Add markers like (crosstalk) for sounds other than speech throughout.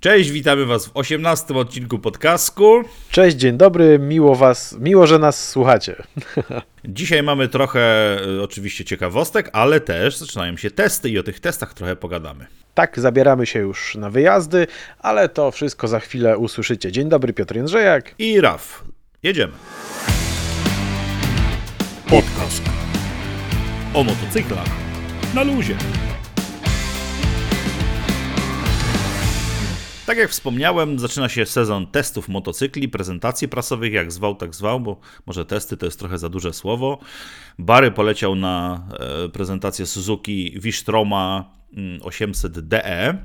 Cześć, witamy Was w 18 odcinku podcastu. Cześć, dzień dobry, miło was, miło, że nas słuchacie. (laughs) Dzisiaj mamy trochę y, oczywiście ciekawostek, ale też zaczynają się testy i o tych testach trochę pogadamy. Tak, zabieramy się już na wyjazdy, ale to wszystko za chwilę usłyszycie. Dzień dobry, Piotr Jędrzejak. I Raf, jedziemy. Podcast o motocyklach na luzie. Tak jak wspomniałem, zaczyna się sezon testów motocykli, prezentacji prasowych, jak zwał, tak zwał, bo może testy to jest trochę za duże słowo. Bary poleciał na e, prezentację Suzuki Wistroma 800DE,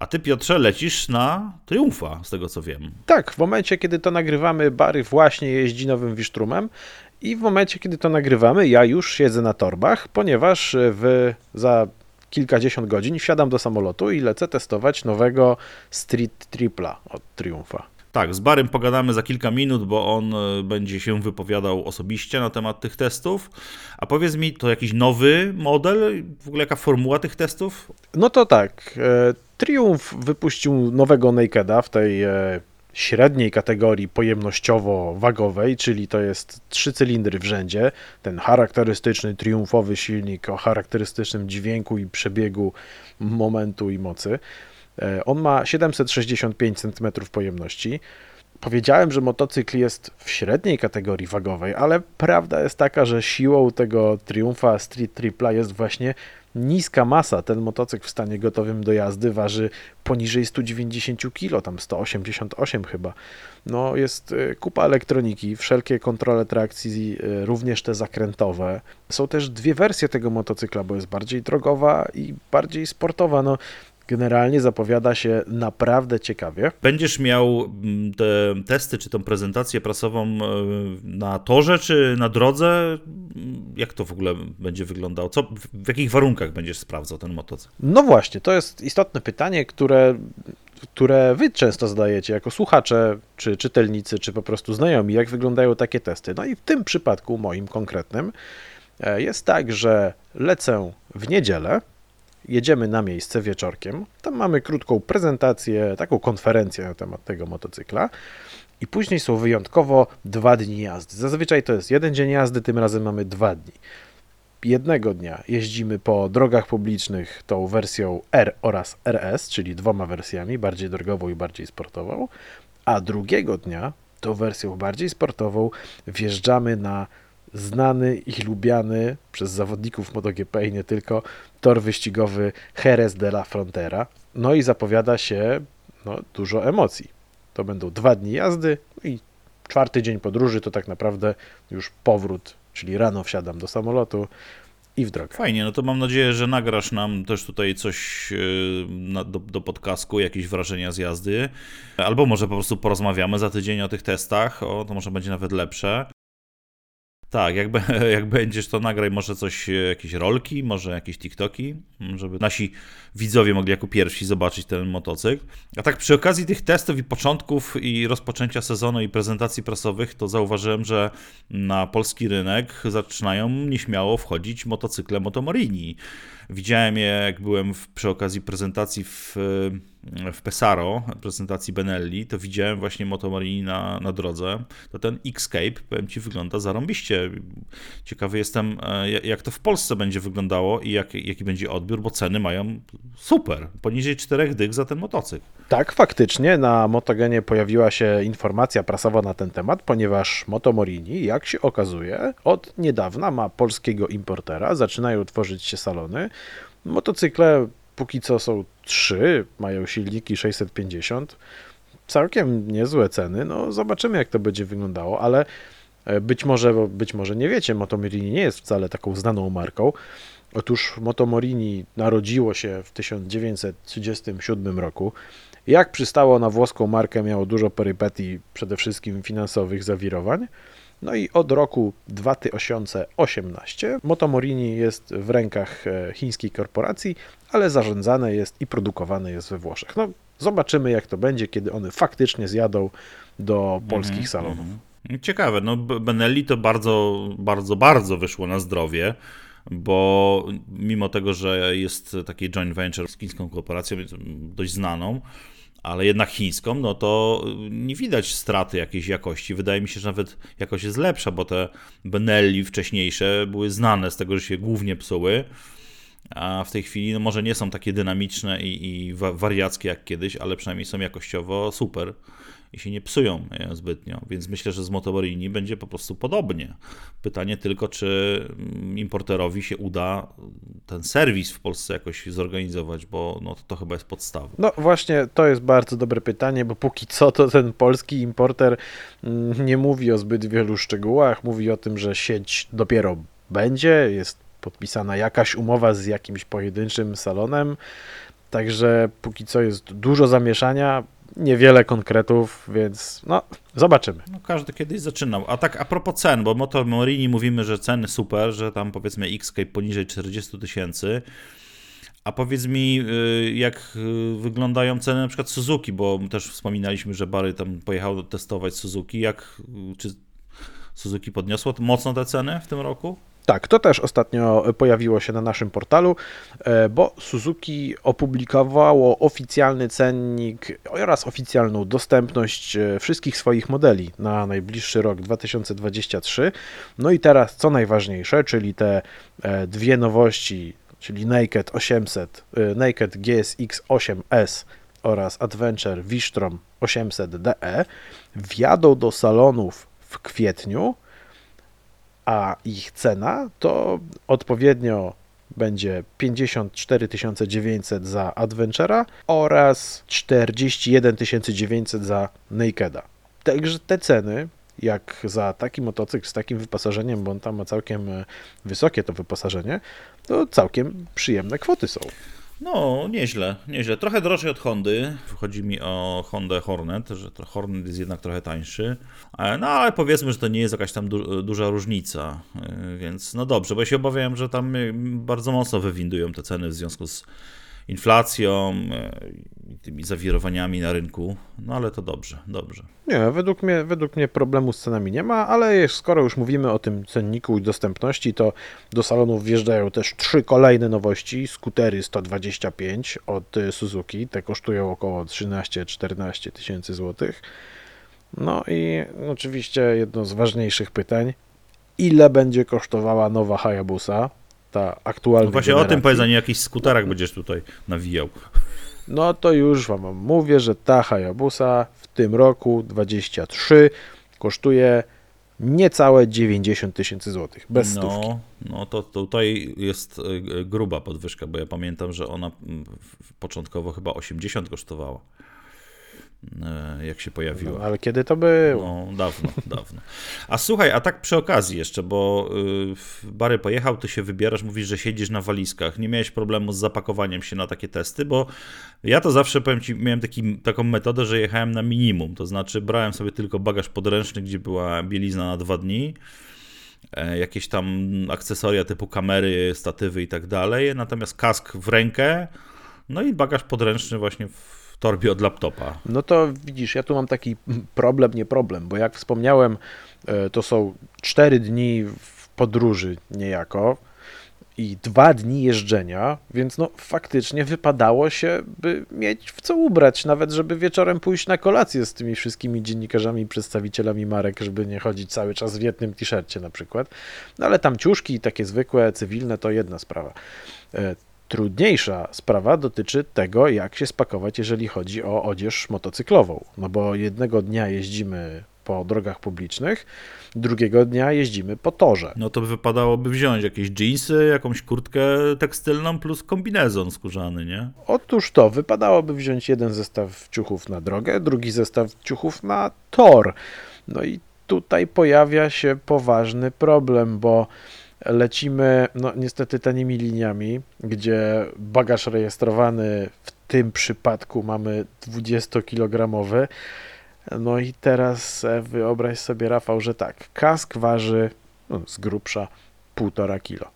a ty Piotrze lecisz na Triumfa, z tego co wiem. Tak, w momencie, kiedy to nagrywamy, Bary właśnie jeździ nowym Wisztrumem i w momencie, kiedy to nagrywamy, ja już siedzę na torbach, ponieważ w, za kilkadziesiąt godzin wsiadam do samolotu i lecę testować nowego Street Tripla od Triumfa. Tak, z Barym pogadamy za kilka minut, bo on e, będzie się wypowiadał osobiście na temat tych testów. A powiedz mi, to jakiś nowy model? W ogóle jaka formuła tych testów? No to tak, e, Triumph wypuścił nowego Nakeda w tej e, średniej kategorii pojemnościowo-wagowej, czyli to jest trzy cylindry w rzędzie, ten charakterystyczny triumfowy silnik o charakterystycznym dźwięku i przebiegu momentu i mocy. E, on ma 765 cm pojemności. Powiedziałem, że motocykl jest w średniej kategorii wagowej, ale prawda jest taka, że siłą tego Triumfa Street Tripla jest właśnie niska masa. Ten motocykl w stanie gotowym do jazdy waży poniżej 190 kg, tam 188 chyba. No jest y, kupa elektroniki, wszelkie kontrole trakcji, y, również te zakrętowe. Są też dwie wersje tego motocykla, bo jest bardziej drogowa i bardziej sportowa. No generalnie zapowiada się naprawdę ciekawie. Będziesz miał mm, te testy, czy tą prezentację prasową e, na torze, czy na drodze? Jak to w ogóle będzie wyglądało? Co, w jakich warunkach będziesz sprawdzał ten motocykl? No właśnie, to jest istotne pytanie, które które wy często zadajecie jako słuchacze, czy czytelnicy, czy po prostu znajomi, jak wyglądają takie testy. No i w tym przypadku, moim konkretnym, e, jest tak, że lecę w niedzielę, jedziemy na miejsce wieczorkiem. Tam mamy krótką prezentację, taką konferencję na temat tego motocykla. I później są wyjątkowo dwa dni jazdy. Zazwyczaj to jest jeden dzień jazdy, tym razem mamy dwa dni. Jednego dnia jeździmy po drogach publicznych tą wersją R oraz RS, czyli dwoma wersjami, bardziej drogową i bardziej sportową, a drugiego dnia tą wersją bardziej sportową wjeżdżamy na znany i lubiany przez zawodników MotoGP i nie tylko tor wyścigowy Jerez de la Frontera. No i zapowiada się no, dużo emocji. To będą dwa dni jazdy no i czwarty dzień podróży to tak naprawdę już powrót, czyli rano wsiadam do samolotu i w drogę. Fajnie, no to mam nadzieję, że nagrasz nam też tutaj coś yy, do, do podcastku, jakieś wrażenia z jazdy, albo może po prostu porozmawiamy za tydzień o tych testach, o, to może będzie nawet lepsze. Tak, jak, (laughs) jak będziesz to nagraj może coś, e, jakieś rolki, może jakieś TikToki, żeby nasi widzowie mogli jako pierwsi zobaczyć ten motocykl. A tak przy okazji tych testów i początków i rozpoczęcia sezonu i prezentacji prasowych, to zauważyłem, że na polski rynek zaczynają nieśmiało wchodzić motocykle Motomorini. Widziałem je, jak byłem w, przy okazji prezentacji w w Pesaro, prezentacji Benelli, to widziałem właśnie Motomorini na, na drodze, to ten Xscape, powiem Ci, wygląda zarąbiście. Ciekawy jestem, e, jak to w Polsce będzie wyglądało i jak, jaki będzie odbiór, bo ceny mają super, poniżej czterech dych za ten motocykl. Tak, faktycznie na Motogenie pojawiła się informacja prasowa na ten temat, ponieważ Motomorini, jak się okazuje, od niedawna ma polskiego importera, zaczynają tworzyć się salony. Motocykle póki co są trzy, mają silniki 650. Całkiem niezłe ceny. No, zobaczymy, jak to będzie wyglądało, ale e, być może, być może nie wiecie, Motomorini nie jest wcale taką znaną marką. Otóż Motomorini narodziło się w 1937 roku. Jak przystało na włoską markę, miało dużo perypetii, przede wszystkim finansowych zawirowań. No i od roku 2018 Motomorini jest w rękach e, chińskiej korporacji, ale zarządzane jest i produkowane jest we Włoszech. No, zobaczymy jak to będzie, kiedy one faktycznie zjadą do polskich mm -hmm, salonów. Mm -hmm. Ciekawe, no Benelli to bardzo, bardzo, bardzo wyszło na zdrowie bo mimo tego, że jest taki joint venture z chińską korporacją dość znaną, ale jednak chińską, no to nie widać straty jakiejś jakości. Wydaje mi się, że nawet jakość jest lepsza, bo te Benelli wcześniejsze były znane z tego, że się głównie psuły, a w tej chwili no może nie są takie dynamiczne i, i wariackie jak kiedyś, ale przynajmniej są jakościowo super i się nie psują e, zbytnio, więc myślę, że z Motorini będzie po prostu podobnie. Pytanie tylko, czy mm, importerowi się uda ten serwis w Polsce jakoś zorganizować, bo no, to, to chyba jest podstawa. No właśnie, to jest bardzo dobre pytanie, bo póki co to ten polski importer mm, nie mówi o zbyt wielu szczegółach, mówi o tym, że sieć dopiero będzie, jest podpisana jakaś umowa z jakimś pojedynczym salonem, także póki co jest dużo zamieszania, niewiele konkretów, więc no, zobaczymy. No, każdy kiedyś zaczynał. A tak a propos cen, bo Motor Morini mówimy, że ceny super, że tam powiedzmy x poniżej 40 tysięcy. A powiedz mi, y, jak y, wyglądają ceny na przykład Suzuki, bo też wspominaliśmy, że Bary tam pojechał testować Suzuki. Jak, y, czy Suzuki podniosło mocno te ceny w tym roku? Tak, to też ostatnio pojawiło się na naszym portalu, e, bo Suzuki opublikowało oficjalny cennik oraz oficjalną dostępność e, wszystkich swoich modeli na najbliższy rok 2023. No i teraz co najważniejsze, czyli te e, dwie nowości, czyli Naked 800, Naked GSX 8S oraz Adventure Vistrom 800DE wjadą do salonów w kwietniu a ich cena to odpowiednio będzie 54 900 za Adventure'a oraz 41 900 za Nakeda. Także te ceny, jak za taki motocykl z takim wyposażeniem, bo on tam ma całkiem e, wysokie to wyposażenie, to całkiem przyjemne kwoty są. No, nieźle, nieźle. Trochę drożej od Hondy. Chodzi mi o Hondę Hornet, że Hornet jest jednak trochę tańszy. E, no, ale powiedzmy, że to nie jest jakaś tam du duża różnica. E, więc no dobrze, bo ja się obawiałem, że tam bardzo mocno wywindują te ceny w związku z inflacją e, i tymi zawirowaniami na rynku. No ale to dobrze, dobrze. Nie, według mnie, według mnie problemu z cenami nie ma, ale skoro już mówimy o tym cenniku i dostępności, to do salonów wjeżdżają też trzy kolejne nowości. Skutery 125 od Suzuki, te kosztują około 13-14 tysięcy złotych. No i oczywiście jedno z ważniejszych pytań, ile będzie kosztowała nowa Hayabusa? Ta aktualna. No właśnie generacji. o tym powiedz, a nie jakiś skuterach będziesz tutaj nawijał. No to już wam mówię, że ta Hayabusa w tym roku 23 kosztuje niecałe 90 tysięcy złotych, bez no, stówki. No to tutaj jest e, gruba podwyżka, bo ja pamiętam, że ona początkowo chyba 80 kosztowała. E, jak się pojawiła. No, ale kiedy to było? No, dawno, dawno. A słuchaj, a tak przy okazji jeszcze, bo y, Bary pojechał, ty się wybierasz, mówisz, że siedzisz na walizkach. Nie miałeś problemu z zapakowaniem się na takie testy, bo ja to zawsze, powiem ci, miałem taki, taką metodę, że jechałem na minimum, to znaczy brałem sobie tylko bagaż podręczny, gdzie była bielizna na dwa dni, e, jakieś tam akcesoria typu kamery, statywy i tak dalej, natomiast kask w rękę, no i bagaż podręczny właśnie w torbie od laptopa. No to widzisz, ja tu mam taki problem, nie problem, bo jak wspomniałem, e, to są cztery dni w podróży niejako i dwa dni jeżdżenia, więc no faktycznie wypadało się, by mieć w co ubrać, nawet żeby wieczorem pójść na kolację z tymi wszystkimi dziennikarzami, przedstawicielami marek, żeby nie chodzić cały czas w jednym t-shircie na przykład. No ale tam ciuszki takie zwykłe, cywilne to jedna sprawa. Trudniejsza sprawa dotyczy tego, jak się spakować, jeżeli chodzi o odzież motocyklową. No bo jednego dnia jeździmy po drogach publicznych, drugiego dnia jeździmy po torze. No to wypadałoby wziąć jakieś jeansy, jakąś kurtkę tekstylną plus kombinezon skórzany, nie? Otóż to, wypadałoby wziąć jeden zestaw ciuchów na drogę, drugi zestaw ciuchów na tor. No i tutaj pojawia się poważny problem, bo lecimy, no niestety tanimi liniami, gdzie bagaż rejestrowany w tym przypadku mamy 20-kilogramowy. No i teraz e, wyobraź sobie, Rafał, że tak, kask waży no, z grubsza 1,5 kilo.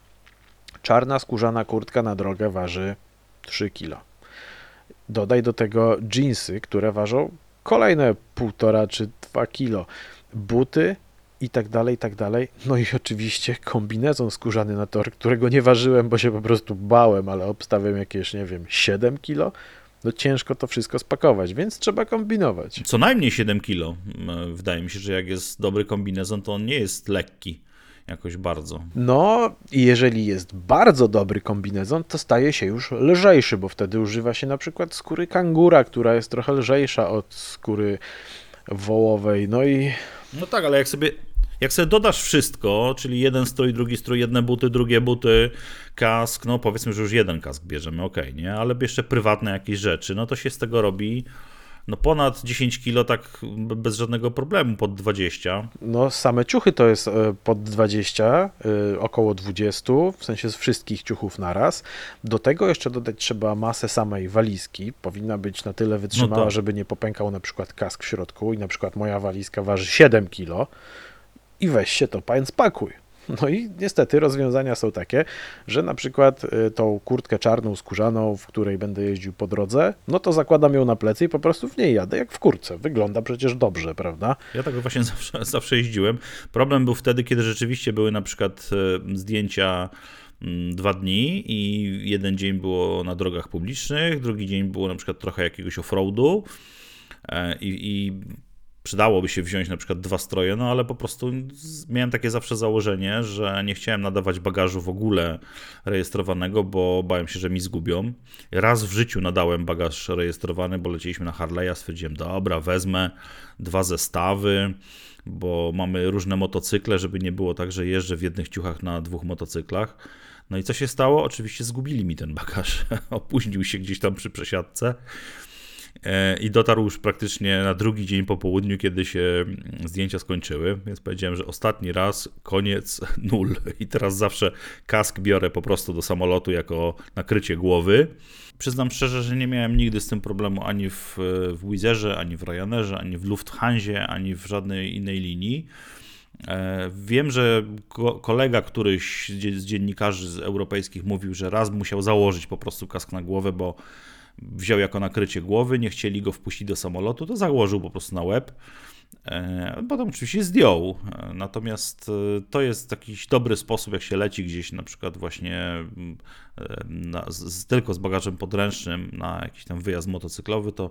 Czarna skórzana kurtka na drogę waży 3 kilo. Dodaj do tego jeansy, które ważą kolejne 1,5 czy 2 kilo. Buty i tak dalej, i tak dalej. No i oczywiście kombinezon skórzany na tor, którego nie ważyłem, bo się po prostu bałem, ale obstawiam jakieś, nie wiem, 7 kilo. no ciężko to wszystko spakować, więc trzeba kombinować. Co najmniej 7 kilo. Wydaje mi się, że jak jest dobry kombinezon, to on nie jest lekki jakoś bardzo. No, i jeżeli jest bardzo dobry kombinezon, to staje się już lżejszy, bo wtedy używa się na przykład skóry kangura, która jest trochę lżejsza od skóry wołowej. No i. No tak, ale jak sobie. Jak sobie dodasz wszystko, czyli jeden strój, drugi strój, jedne buty, drugie buty, kask, no powiedzmy, że już jeden kask bierzemy, ok, nie? Ale jeszcze prywatne jakieś rzeczy, no to się z tego robi no ponad 10 kilo tak bez żadnego problemu, pod 20. No same ciuchy to jest e, pod 20, e, około 20, w sensie z wszystkich ciuchów naraz. Do tego jeszcze dodać trzeba masę samej walizki, powinna być na tyle wytrzymała, no tak. żeby nie popękał na przykład kask w środku i na przykład moja walizka waży 7 kilo i weź się to pan spakuj. No i niestety rozwiązania są takie, że na przykład y, tą kurtkę czarną, skórzaną, w której będę jeździł po drodze, no to zakładam ją na plecy i po prostu w niej jadę jak w kurce. Wygląda przecież dobrze, prawda? Ja tak właśnie (laughs) zawsze, zawsze jeździłem. Problem był wtedy, kiedy rzeczywiście były na przykład y, zdjęcia mm, dwa dni i jeden dzień było na drogach publicznych, drugi dzień było na przykład trochę jakiegoś offroadu e, i, i przydałoby się wziąć na przykład dwa stroje, no ale po prostu miałem takie zawsze założenie, że nie chciałem nadawać bagażu w ogóle rejestrowanego, bo bałem się, że mi zgubią. Raz w życiu nadałem bagaż rejestrowany, bo lecieliśmy na Harley'a, stwierdziłem, dobra, wezmę dwa zestawy, bo mamy różne motocykle, żeby nie było tak, że jeżdżę w jednych ciuchach na dwóch motocyklach. No i co się stało? Oczywiście zgubili mi ten bagaż. (laughs) Opóźnił się gdzieś tam przy przesiadce. E, i dotarł już praktycznie na drugi dzień po południu, kiedy się zdjęcia skończyły, więc powiedziałem, że ostatni raz, koniec, (laughs) nul. I teraz zawsze kask biorę po prostu do samolotu jako nakrycie głowy. Przyznam szczerze, że nie miałem nigdy z tym problemu ani w, w Wizerze, ani w Ryanerze, ani w Lufthansie, ani w żadnej innej linii. E, wiem, że kolega któryś z dziennikarzy z europejskich mówił, że raz musiał założyć po prostu kask na głowę, bo wziął jako nakrycie głowy, nie chcieli go wpuścić do samolotu, to założył po prostu na łeb. E, potem oczywiście zdjął. E, natomiast e, to jest jakiś dobry sposób, jak się leci gdzieś na przykład właśnie na, z, tylko z bagażem podręcznym na jakiś tam wyjazd motocyklowy, to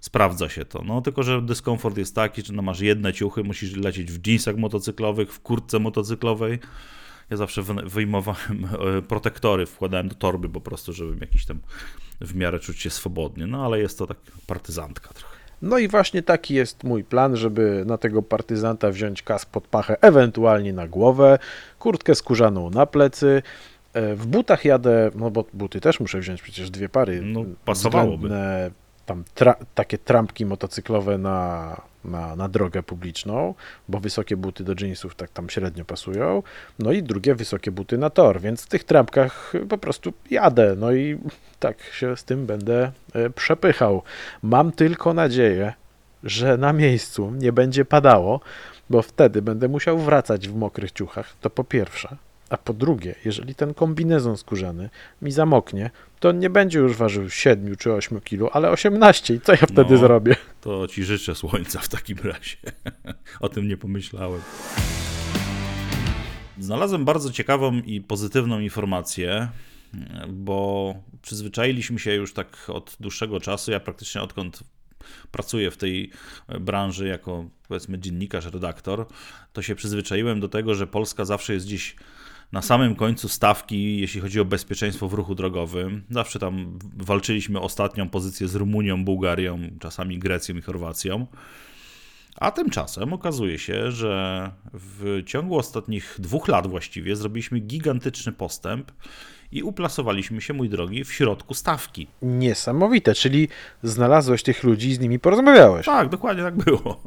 sprawdza się to. No tylko, że dyskomfort jest taki, że no masz jedne ciuchy, musisz lecieć w jeansach motocyklowych, w kurtce motocyklowej. Ja zawsze wyjmowałem protektory, wkładałem do torby po prostu, żebym jakiś tam w miarę czuć się swobodnie, no ale jest to tak partyzantka trochę. No i właśnie taki jest mój plan, żeby na tego partyzanta wziąć kas pod pachę, ewentualnie na głowę, kurtkę skórzaną na plecy. E, w butach jadę, no bo buty też muszę wziąć przecież dwie pary. No pasowałoby. Tam tra takie trampki motocyklowe na na, na drogę publiczną, bo wysokie buty do jeansów tak tam średnio pasują, no i drugie wysokie buty na tor, więc w tych trampkach po prostu jadę, no i tak się z tym będę e, przepychał. Mam tylko nadzieję, że na miejscu nie będzie padało, bo wtedy będę musiał wracać w mokrych ciuchach, to po pierwsze. A po drugie, jeżeli ten kombinezon skórzany mi zamoknie, to on nie będzie już ważył 7 czy 8 kilo, ale 18. I co ja wtedy no, zrobię? To ci życzę słońca w takim razie. (laughs) o tym nie pomyślałem. Znalazłem bardzo ciekawą i pozytywną informację, bo przyzwyczailiśmy się już tak od dłuższego czasu. Ja praktycznie odkąd pracuję w tej branży jako powiedzmy dziennikarz, redaktor, to się przyzwyczaiłem do tego, że Polska zawsze jest gdzieś na samym końcu stawki, jeśli chodzi o bezpieczeństwo w ruchu drogowym. Zawsze tam walczyliśmy ostatnią pozycję z Rumunią, Bułgarią, czasami Grecją i Chorwacją. A tymczasem okazuje się, że w ciągu ostatnich dwóch lat właściwie zrobiliśmy gigantyczny postęp i uplasowaliśmy się, mój drogi, w środku stawki. Niesamowite, czyli znalazłeś tych ludzi i z nimi porozmawiałeś. Tak, dokładnie tak było.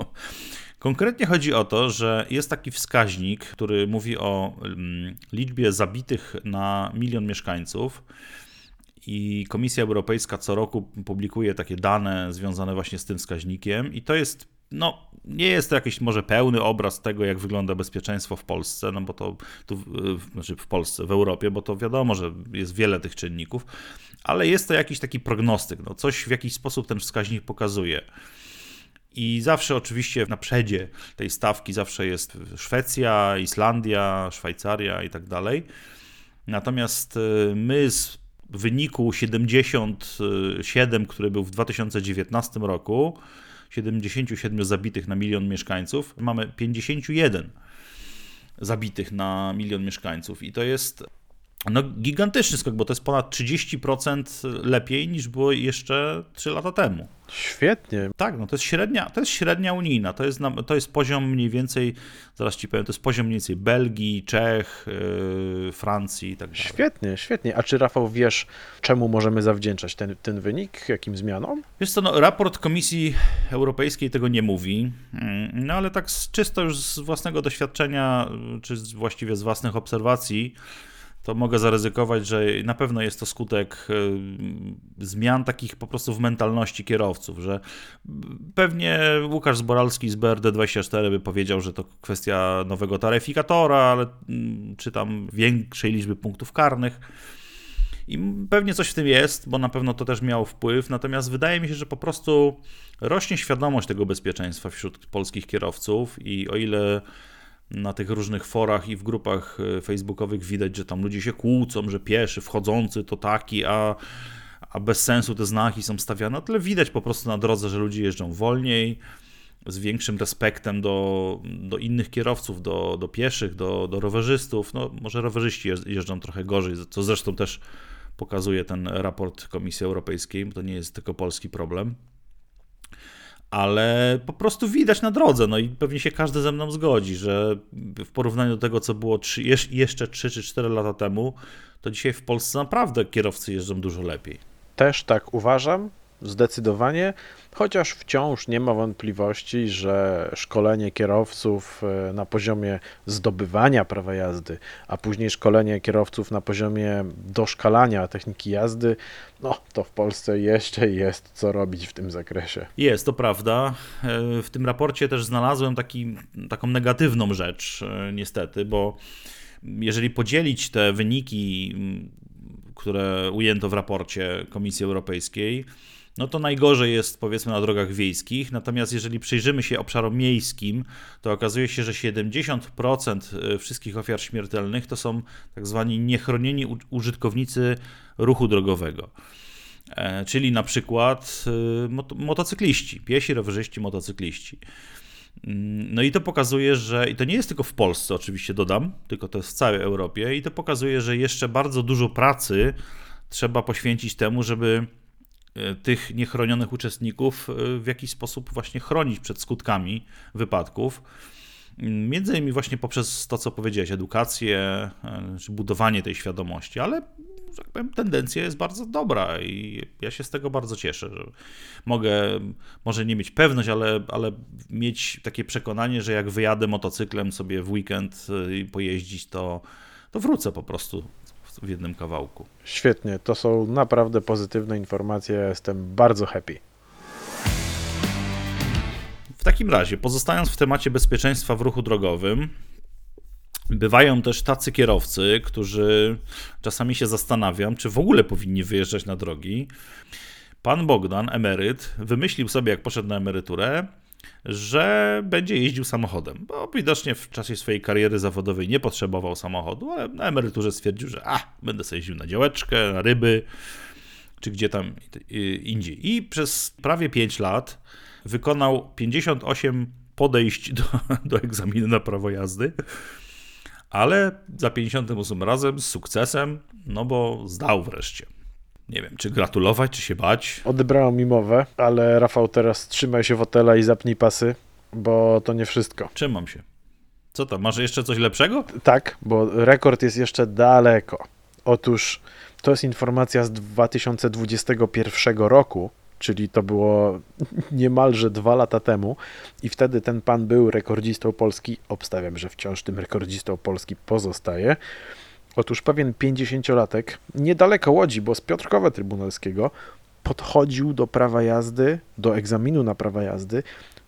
Konkretnie chodzi o to, że jest taki wskaźnik, który mówi o mm, liczbie zabitych na milion mieszkańców. I Komisja Europejska co roku publikuje takie dane związane właśnie z tym wskaźnikiem, i to jest no, nie jest to jakiś może pełny obraz tego, jak wygląda bezpieczeństwo w Polsce, no bo to tu, znaczy w Polsce, w Europie, bo to wiadomo, że jest wiele tych czynników, ale jest to jakiś taki prognostyk, no coś w jakiś sposób ten wskaźnik pokazuje. I zawsze oczywiście na przedzie tej stawki zawsze jest Szwecja, Islandia, Szwajcaria i tak dalej. Natomiast y, my z wyniku 77, który był w 2019 roku, 77 zabitych na milion mieszkańców, mamy 51 zabitych na milion mieszkańców. I to jest no, gigantyczny skok, bo to jest ponad 30% lepiej niż było jeszcze 3 lata temu. Świetnie. Tak, no to jest średnia, to jest średnia unijna, to jest, to jest poziom mniej więcej, zaraz ci powiem, to jest poziom mniej więcej Belgii, Czech, yy, Francji i tak dalej. Świetnie, świetnie. A czy Rafał wiesz, czemu możemy zawdzięczać ten, ten wynik, jakim zmianom? Wiesz co, no, raport Komisji Europejskiej tego nie mówi, mm, no ale tak czysto już z własnego doświadczenia, czy właściwie z własnych obserwacji, to mogę zaryzykować, że na pewno jest to skutek y, zmian takich po prostu w mentalności kierowców, że pewnie Łukasz Zboralski z BRD24 by powiedział, że to kwestia nowego taryfikatora, ale mm, czy tam większej liczby punktów karnych. I pewnie coś w tym jest, bo na pewno to też miało wpływ, natomiast wydaje mi się, że po prostu rośnie świadomość tego bezpieczeństwa wśród polskich kierowców i o ile na tych różnych forach i w grupach e, facebookowych widać, że tam ludzie się kłócą, że pieszy wchodzący to taki, a, a bez sensu te znaki są stawiane. Tyle widać po prostu na drodze, że ludzie jeżdżą wolniej, z większym respektem do, do innych kierowców, do, do pieszych, do, do rowerzystów. No, może rowerzyści jeżdżą trochę gorzej, co zresztą też pokazuje ten raport Komisji Europejskiej, to nie jest tylko polski problem ale po prostu widać na drodze, no i pewnie się każdy ze mną zgodzi, że w porównaniu do tego, co było 3, jeszcze 3 czy 4 lata temu, to dzisiaj w Polsce naprawdę kierowcy jeżdżą dużo lepiej. Też tak uważam. Zdecydowanie, chociaż wciąż nie ma wątpliwości, że szkolenie kierowców e, na poziomie zdobywania prawa jazdy, a później szkolenie kierowców na poziomie doszkalania techniki jazdy, no to w Polsce jeszcze jest co robić w tym zakresie. Jest, to prawda. E, w tym raporcie też znalazłem taki, taką negatywną rzecz, e, niestety, bo jeżeli podzielić te wyniki, które ujęto w raporcie Komisji Europejskiej, no to najgorzej jest powiedzmy na drogach wiejskich. Natomiast jeżeli przyjrzymy się obszarom miejskim, to okazuje się, że 70% e, wszystkich ofiar śmiertelnych to są tak zwani niechronieni użytkownicy ruchu drogowego. E, czyli na przykład e, motocykliści, piesi, rowerzyści, motocykliści. Mm, no i to pokazuje, że i to nie jest tylko w Polsce, oczywiście dodam, tylko to jest w całej Europie, i to pokazuje, że jeszcze bardzo dużo pracy trzeba poświęcić temu, żeby tych niechronionych uczestników e, w jakiś sposób właśnie chronić przed skutkami wypadków. Między innymi właśnie poprzez to, co powiedziałeś, edukację, e, czy budowanie tej świadomości, ale tak powiem, tendencja jest bardzo dobra i ja się z tego bardzo cieszę, że mogę może nie mieć pewność, ale, ale mieć takie przekonanie, że jak wyjadę motocyklem sobie w weekend i pojeździć, to, to wrócę po prostu w jednym kawałku. Świetnie, to są naprawdę pozytywne informacje. Jestem bardzo happy. W takim razie, pozostając w temacie bezpieczeństwa w ruchu drogowym, bywają też tacy kierowcy, którzy czasami się zastanawiam, czy w ogóle powinni wyjeżdżać na drogi. Pan Bogdan, emeryt, wymyślił sobie, jak poszedł na emeryturę, że będzie jeździł samochodem, bo widocznie w czasie swojej kariery zawodowej nie potrzebował samochodu, ale na emeryturze stwierdził, że a, będę sobie jeździł na działeczkę, na ryby, czy gdzie tam indziej. I przez prawie 5 lat wykonał 58 podejść do, (laughs) do egzaminu na prawo jazdy, ale za 58 razem z sukcesem, no bo zdał wreszcie nie wiem, czy gratulować, czy się bać. Odebrałem mi mowę, ale Rafał, teraz trzymaj się fotela i zapnij pasy, bo to nie wszystko. Trzymam się. Co tam, masz jeszcze coś lepszego? Tak, bo rekord jest jeszcze daleko. Otóż to jest informacja z 2021 roku, czyli to było (laughs) niemalże dwa lata temu i wtedy ten pan był rekordzistą Polski. Obstawiam, że wciąż tym rekordzistą Polski pozostaje. Otóż pewien 50-latek, niedaleko Łodzi, bo z Piotrkowa Trybunalskiego, podchodził do prawa jazdy, do egzaminu na prawa jazdy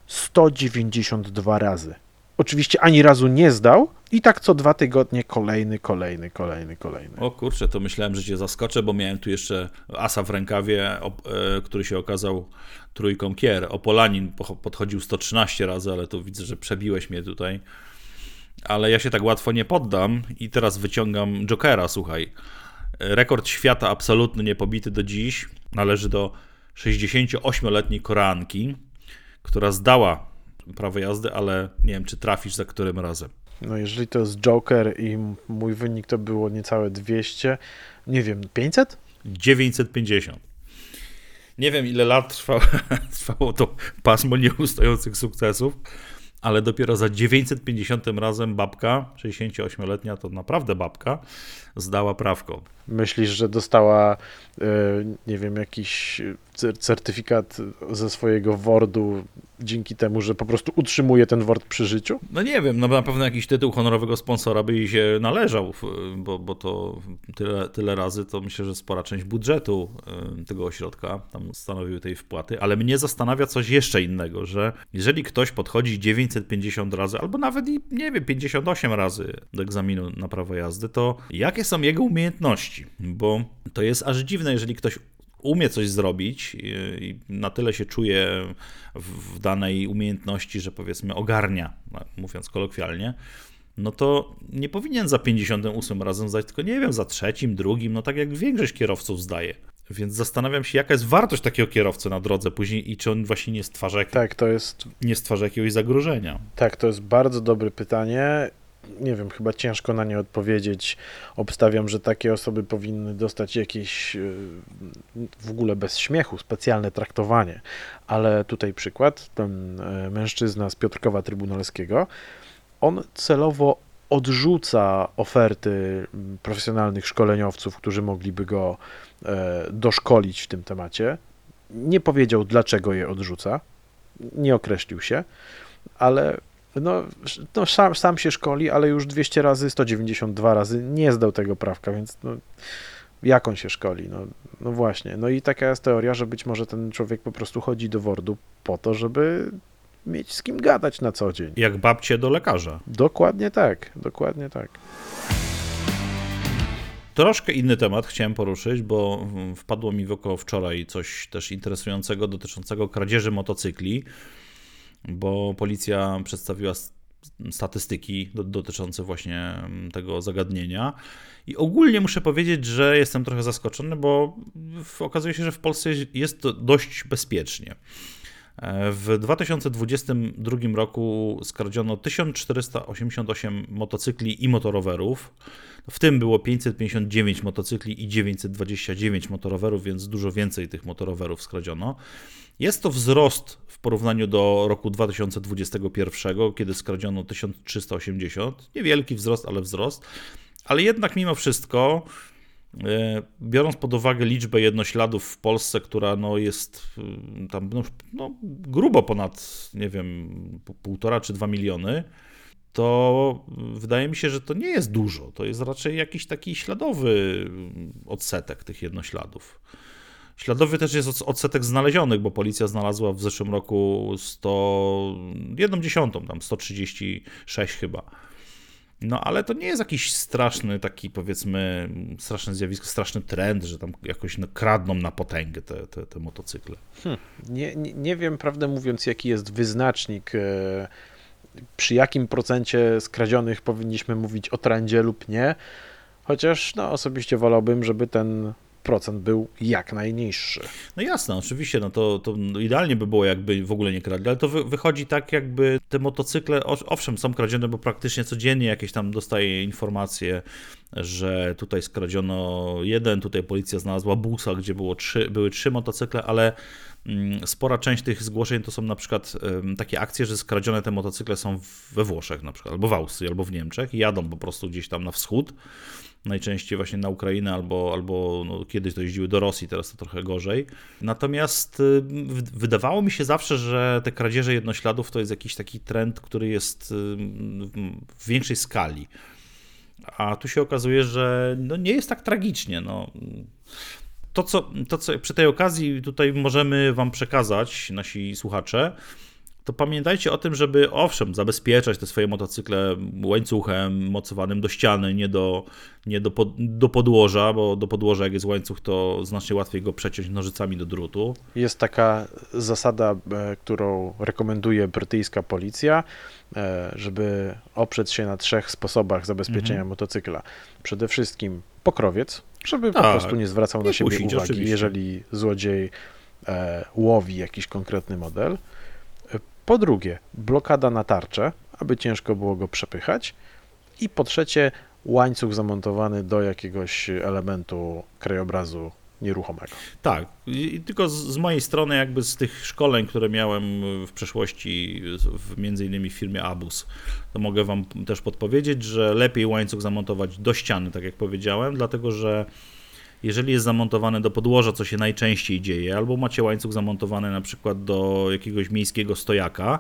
192 razy. Oczywiście ani razu nie zdał i tak co dwa tygodnie kolejny, kolejny, kolejny, kolejny. O kurczę, to myślałem, że cię zaskoczę, bo miałem tu jeszcze asa w rękawie, e, który się okazał trójką kier. Opolanin podchodził 113 razy, ale tu widzę, że przebiłeś mnie tutaj ale ja się tak łatwo nie poddam i teraz wyciągam Jokera, słuchaj. Rekord świata absolutny niepobity do dziś należy do 68-letniej Koreanki, która zdała prawo jazdy, ale nie wiem, czy trafisz za którym razem. No jeżeli to jest Joker i mój wynik to było niecałe 200, nie wiem, 500? 950. Nie wiem, ile lat trwało, (laughs) trwało to pasmo nieustających sukcesów, ale dopiero za 950 razem babka, 68-letnia, to naprawdę babka, zdała prawko. Myślisz, że dostała, e, nie wiem, jakiś certyfikat ze swojego Wordu dzięki temu, że po prostu utrzymuje ten Word przy życiu? No nie wiem, no na pewno jakiś tytuł honorowego sponsora by jej się należał, bo, bo to tyle, tyle razy, to myślę, że spora część budżetu y, tego ośrodka tam stanowiły tej wpłaty, ale mnie zastanawia coś jeszcze innego, że jeżeli ktoś podchodzi 950 razy, albo nawet i, nie wiem, 58 razy do egzaminu na prawo jazdy, to jakie są jego umiejętności? Bo to jest aż dziwne, jeżeli ktoś umie coś zrobić i na tyle się czuje w danej umiejętności, że powiedzmy ogarnia, mówiąc kolokwialnie, no to nie powinien za 58 razem zdać, tylko nie wiem, za trzecim, drugim, no tak jak większość kierowców zdaje. Więc zastanawiam się, jaka jest wartość takiego kierowcy na drodze później i czy on właśnie nie stwarza, jak... tak, to jest... nie stwarza jakiegoś zagrożenia. Tak, to jest bardzo dobre pytanie nie wiem, chyba ciężko na nie odpowiedzieć. Obstawiam, że takie osoby powinny dostać jakieś e, w ogóle bez śmiechu specjalne traktowanie. Ale tutaj przykład, ten e, mężczyzna z Piotrkowa Trybunalskiego, on celowo odrzuca oferty profesjonalnych szkoleniowców, którzy mogliby go e, doszkolić w tym temacie. Nie powiedział, dlaczego je odrzuca, nie określił się, ale no, no sam, sam się szkoli, ale już 200 razy, 192 razy nie zdał tego prawka, więc no, jak on się szkoli? No, no właśnie. No i taka jest teoria, że być może ten człowiek po prostu chodzi do wordu po to, żeby mieć z kim gadać na co dzień. Jak babcie do lekarza. Dokładnie tak, dokładnie tak. Troszkę inny temat chciałem poruszyć, bo wpadło mi w oko wczoraj coś też interesującego dotyczącego kradzieży motocykli bo policja przedstawiła statystyki dotyczące właśnie mm, tego zagadnienia. I ogólnie muszę powiedzieć, że jestem trochę zaskoczony, bo okazuje się, że w Polsce jest dość bezpiecznie. E, w 2022 roku skradziono 1488 motocykli i motorowerów. W tym było 559 motocykli i 929 motorowerów, więc dużo więcej tych motorowerów skradziono. Jest to wzrost w porównaniu do roku 2021, kiedy skradziono 1380. Niewielki wzrost, ale wzrost. Ale jednak mimo wszystko, e, biorąc pod uwagę liczbę jednośladów w Polsce, która no jest e, tam no, no, grubo ponad, nie wiem, półtora czy dwa miliony, to wydaje mi się, że to nie jest dużo. To jest raczej jakiś taki śladowy odsetek tych jednośladów. Śladowy też jest odsetek znalezionych, bo policja znalazła w zeszłym roku 100, jedną dziesiątą, tam 136 chyba. No ale to nie jest jakiś straszny taki powiedzmy, straszne zjawisko, straszny trend, że tam jakoś kradną na potęgę te, te, te motocykle. Hmm. Nie, nie, nie, wiem, prawdę mówiąc, jaki jest wyznacznik, e, przy jakim procencie skradzionych powinniśmy mówić o trendzie lub nie, chociaż no, osobiście wolałbym, żeby ten procent był jak najniższy. No jasne, oczywiście, no to, to idealnie by było, jakby w ogóle nie kradli, ale to wy, wychodzi tak, jakby te motocykle, owszem, są kradzione, bo praktycznie codziennie jakieś tam dostaje informacje, że tutaj skradziono jeden, tutaj policja znalazła busa, gdzie było trzy, były trzy motocykle, ale mm, spora część tych zgłoszeń to są na przykład takie akcje, że skradzione te motocykle są we Włoszech na przykład, albo w Austrii, albo w Niemczech i jadą po prostu gdzieś tam na wschód najczęściej właśnie na Ukrainę albo, albo no, kiedyś to jeździły do Rosji, teraz to trochę gorzej. Natomiast y, wydawało mi się zawsze, że te kradzieże jednośladów to jest jakiś taki trend, który jest y, w większej skali. A tu się okazuje, że no, nie jest tak tragicznie. No. To co, to, co przy tej okazji tutaj możemy Wam przekazać, nasi słuchacze, to pamiętajcie o tym, żeby owszem, zabezpieczać te swoje motocykle łańcuchem mocowanym do ściany, nie do, nie do, pod, do podłoża, bo do podłoża jak jest łańcuch, to znacznie łatwiej go przeciąć nożycami do drutu. Jest taka zasada, e, którą rekomenduje brytyjska policja, e, żeby oprzeć się na trzech sposobach zabezpieczenia mhm. motocykla. Przede wszystkim pokrowiec, Żeby po Tak. prostu nie zwracał na Nie siebie kusić, uwagi, oczywiście. jeżeli złodziej e, łowi jakiś konkretny model. Po drugie, blokada na tarczę, aby ciężko było go przepychać. I po trzecie, łańcuch zamontowany do jakiegoś elementu krajobrazu nieruchomego. Tak, i tylko z mojej strony, jakby z tych szkoleń, które miałem w przeszłości, w, między innymi w firmie Abus, to mogę Wam też podpowiedzieć, że lepiej łańcuch zamontować do ściany, tak jak powiedziałem, dlatego że jeżeli jest zamontowany do podłoża, co się najczęściej dzieje, albo macie łańcuch zamontowany na przykład do jakiegoś miejskiego stojaka,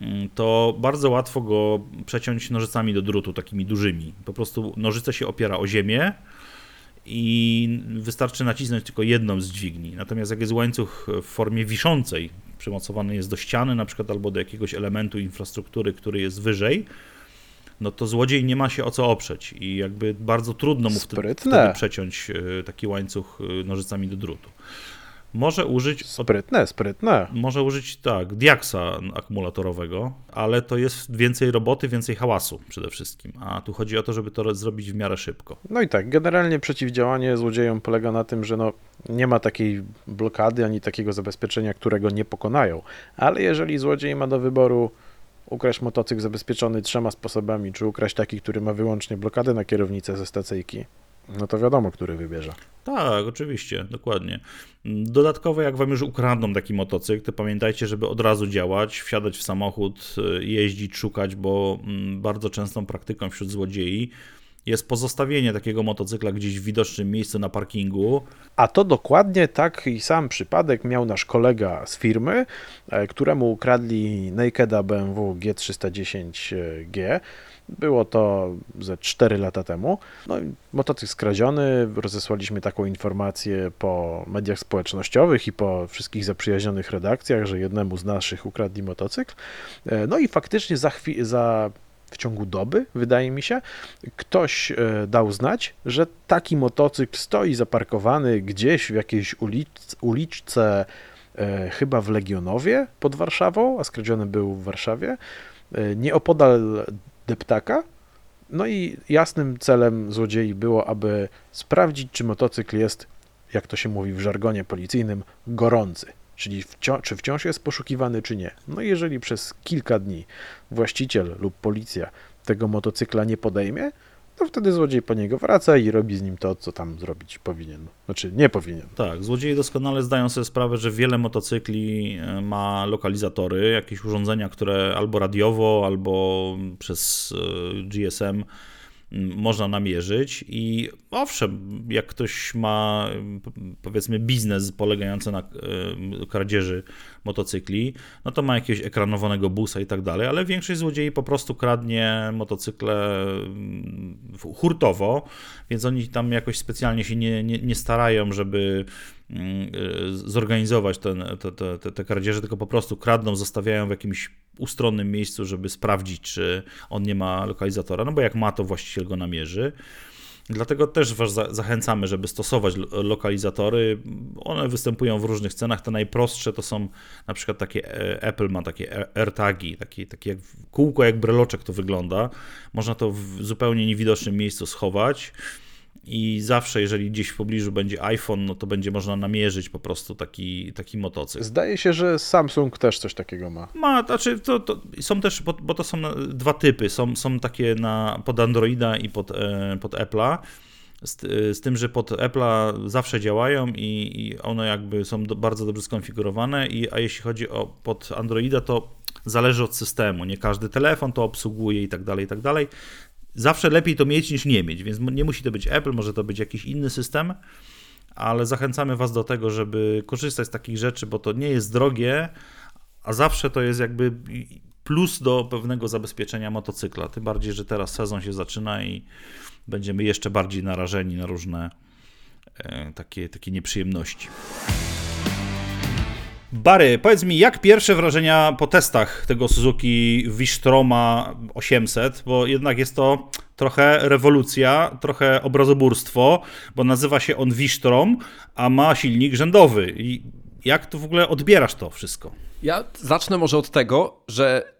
mm, to bardzo łatwo go przeciąć nożycami do drutu, takimi dużymi. Po prostu nożyce się opiera o ziemię, i wystarczy nacisnąć tylko jedną z dźwigni. Natomiast jak jest łańcuch w formie wiszącej, przymocowany jest do ściany na przykład albo do jakiegoś elementu infrastruktury, który jest wyżej, no to złodziej nie ma się o co oprzeć i jakby bardzo trudno mu wtedy, wtedy przeciąć e, taki łańcuch e, nożycami do drutu. Może użyć Sprytne, sprytne. może użyć tak, diaksa akumulatorowego, ale to jest więcej roboty, więcej hałasu przede wszystkim. A tu chodzi o to, żeby to zrobić w miarę szybko. No i tak, generalnie przeciwdziałanie złodziejom polega na tym, że no, nie ma takiej blokady ani takiego zabezpieczenia, którego nie pokonają. Ale jeżeli złodziej ma do wyboru ukraść motocykl zabezpieczony trzema sposobami, czy ukraść taki, który ma wyłącznie blokadę na kierownicę ze stacyjki, no to wiadomo, który wybierze. Tak, oczywiście, dokładnie. Dodatkowo, jak wam już ukradną taki motocykl, to pamiętajcie, żeby od razu działać, wsiadać w samochód, y, jeździć, szukać, bo mm, bardzo częstą praktyką wśród złodziei jest pozostawienie takiego motocykla gdzieś w widocznym miejscu na parkingu. A to dokładnie taki sam przypadek miał nasz kolega z firmy, e, któremu ukradli Nakeda BMW G310G. Było to ze 4 lata temu. No, motocykl skradziony, rozesłaliśmy taką informację po mediach społecznościowych i po wszystkich zaprzyjaźnionych redakcjach, że jednemu z naszych ukradli motocykl. E, No i faktycznie za, za w ciągu doby, wydaje mi się, ktoś e, dał znać, że taki motocykl stoi zaparkowany gdzieś w jakiejś ulic, uliczce, e, chyba w Legionowie pod Warszawą, a skradziony był w Warszawie, e, nieopodal deptaka. No i jasnym celem złodziei było, aby sprawdzić, czy motocykl jest, jak to się mówi w żargonie policyjnym, gorący. Czyli czy wciąż jest poszukiwany, czy nie. No jeżeli przez kilka dni właściciel lub policja tego motocykla nie podejmie, to wtedy złodziej po niego wraca i robi z nim to, co tam zrobić powinien. Znaczy, nie powinien. Tak, złodzieje doskonale zdają sobie sprawę, że wiele motocykli e, ma lokalizatory, jakieś urządzenia, które albo radiowo, albo przez e, GSM można namierzyć i owszem, jak ktoś ma powiedzmy biznes polegający na e, kradzieży motocykli, no to ma jakiegoś ekranowanego busa i tak dalej, ale większość złodziei po prostu kradnie motocykle mm, hurtowo, więc oni tam jakoś specjalnie się nie, nie, nie starają, żeby mm, y, zorganizować ten, te, te, te, te kradzieże, tylko po prostu kradną, zostawiają w jakimś ustronnym miejscu, żeby sprawdzić, czy on nie ma lokalizatora, no bo jak ma, to właściciel go namierzy. Dlatego też Was za- zachęcamy, żeby stosować lo- lokalizatory. One występują w różnych cenach. Te najprostsze to są na przykład takie, e, Apple ma takie a- AirTagi, takie, takie jak kółko, jak breloczek to wygląda. Można to w zupełnie niewidocznym miejscu schować i zawsze, jeżeli gdzieś w pobliżu będzie iPhone, no to będzie można namierzyć po prostu taki, taki motocykl. Zdaje się, że Samsung też coś takiego ma. Ma, znaczy to, to są też, bo, bo to są dwa typy. Są, są takie na, pod Androida i pod, e, pod Apple'a. Z, z tym, że pod Apple'a zawsze działają i, i one jakby są do, bardzo dobrze skonfigurowane, i, a jeśli chodzi o pod Androida, to zależy od systemu. Nie każdy telefon to obsługuje i tak dalej, i tak dalej. Zawsze lepiej to mieć niż nie mieć, więc nie musi to być Apple, może to być jakiś inny system, ale zachęcamy Was do tego, żeby korzystać z takich rzeczy, bo to nie jest drogie, a zawsze to jest jakby plus do pewnego zabezpieczenia motocykla. Tym bardziej, że teraz sezon się zaczyna i będziemy jeszcze bardziej narażeni na różne e, takie, takie nieprzyjemności. Bary, powiedz mi, jak pierwsze wrażenia po testach tego Suzuki Wistroma 800, bo jednak jest to trochę rewolucja, trochę obrazoburstwo, bo nazywa się on Wistrom, a ma silnik rzędowy. I jak tu w ogóle odbierasz to wszystko? Ja zacznę może od tego, że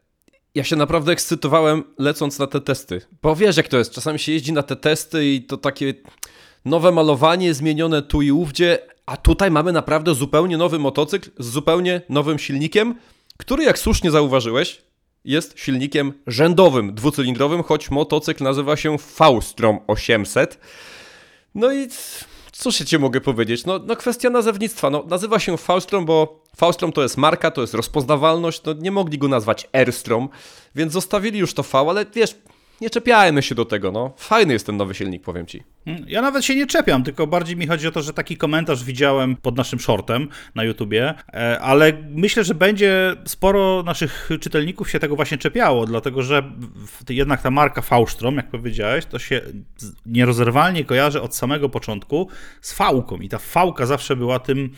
ja się naprawdę ekscytowałem lecąc na te testy. Bo wiesz jak to jest, czasami się jeździ na te testy i to takie nowe malowanie, zmienione tu i ówdzie, a tutaj mamy naprawdę zupełnie nowy motocykl z zupełnie nowym silnikiem, który jak słusznie zauważyłeś, jest silnikiem rzędowym, dwucylindrowym, choć motocykl nazywa się V-Strom 800. No i cóż ja ci mogę powiedzieć? No, no kwestia nazewnictwa. No, nazywa się V-Strom, bo V-Strom to jest marka, to jest rozpoznawalność, no nie mogli go nazwać R-Strom, więc zostawili już to V, ale wiesz, nie czepiajmy się do tego, no. Fajny jest ten nowy silnik, powiem ci. Hmm, ja nawet się nie czepiam, tylko bardziej mi chodzi o to, że taki komentarz widziałem pod naszym shortem na YouTubie, e, ale myślę, że będzie sporo naszych czytelników się tego właśnie czepiało, dlatego że jednak ta marka Faustrom, jak powiedziałeś, to się nierozerwalnie kojarzy od samego początku z fałką i ta fałka zawsze była tym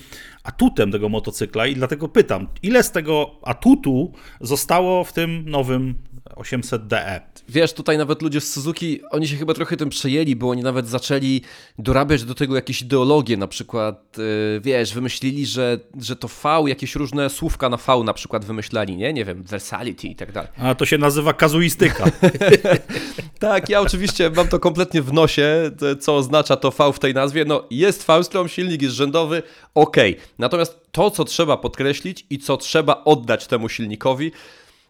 atutem tego motocykla i dlatego pytam, ile z tego atutu zostało w tym nowym 800DE. Wiesz, tutaj nawet ludzie z Suzuki, oni się chyba trochę tym przejęli, bo oni nawet zaczęli dorabiać do tego jakieś ideologie, na przykład, yy, wiesz, wymyślili, że, że to V, jakieś różne słówka na V na przykład wymyślali, nie? Nie wiem, versality i tak dalej. A to się nazywa kazuistyka. (laughs) tak, ja oczywiście mam to kompletnie w nosie, co oznacza to V w tej nazwie. No, jest V-strom, silnik jest rzędowy, ok. Natomiast to, co trzeba podkreślić i co trzeba oddać temu silnikowi,